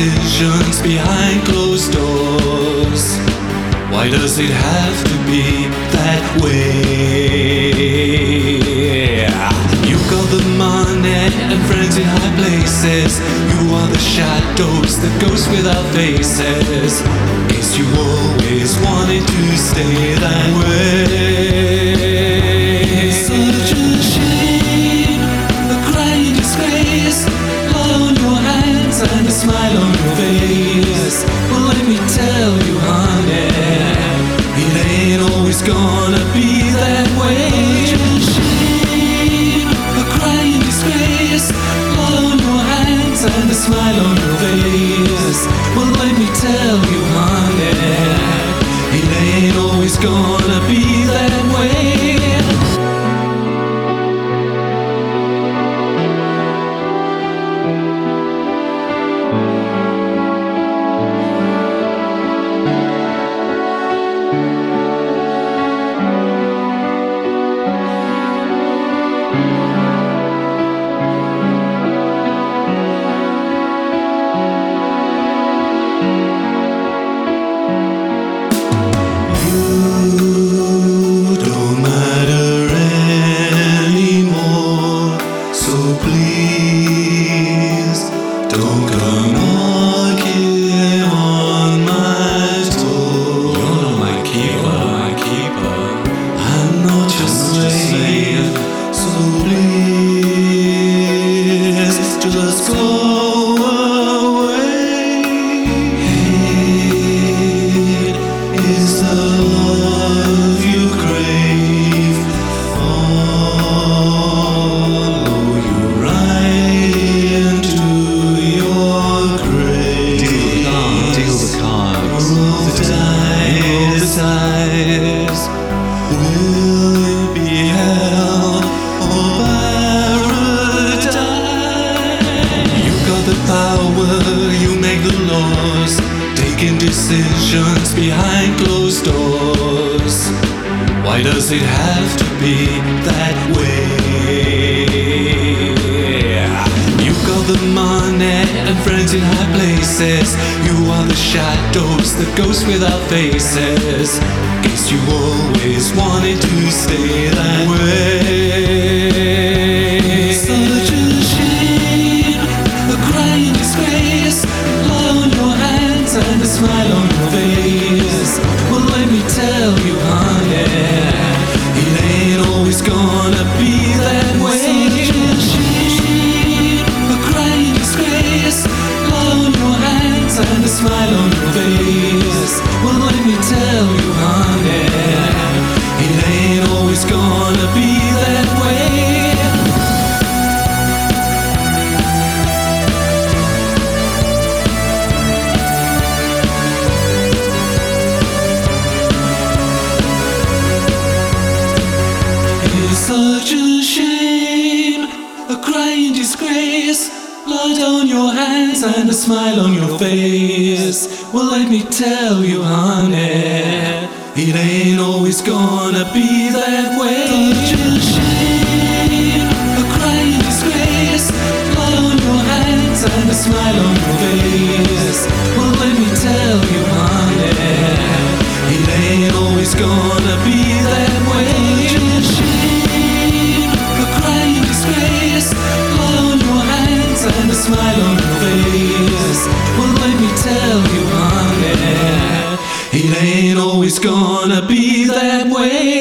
decisions behind closed doors. Why does it have to be that way? You got the money and friends in high places. You are the shadows that ghost without faces. Guess you always wanted to stay that way. Tell you, honey, it ain't always gonna dice. Will it be hell or paradise? You got the power, you make the laws, taking decisions behind closed doors. Why does it have to be that way? The money and friends in high places. You are the shadows that ghost without faces. Guess you always wanted to stay that way. A shame, a crying disgrace. Blood on your hands and a smile on your face. Well, let me tell you, honey, it ain't always gonna be that way. A shame, a crying disgrace. Blood on your hands and a smile on your face. Well, let me tell you, honey, it ain't always gonna be always gonna be that way.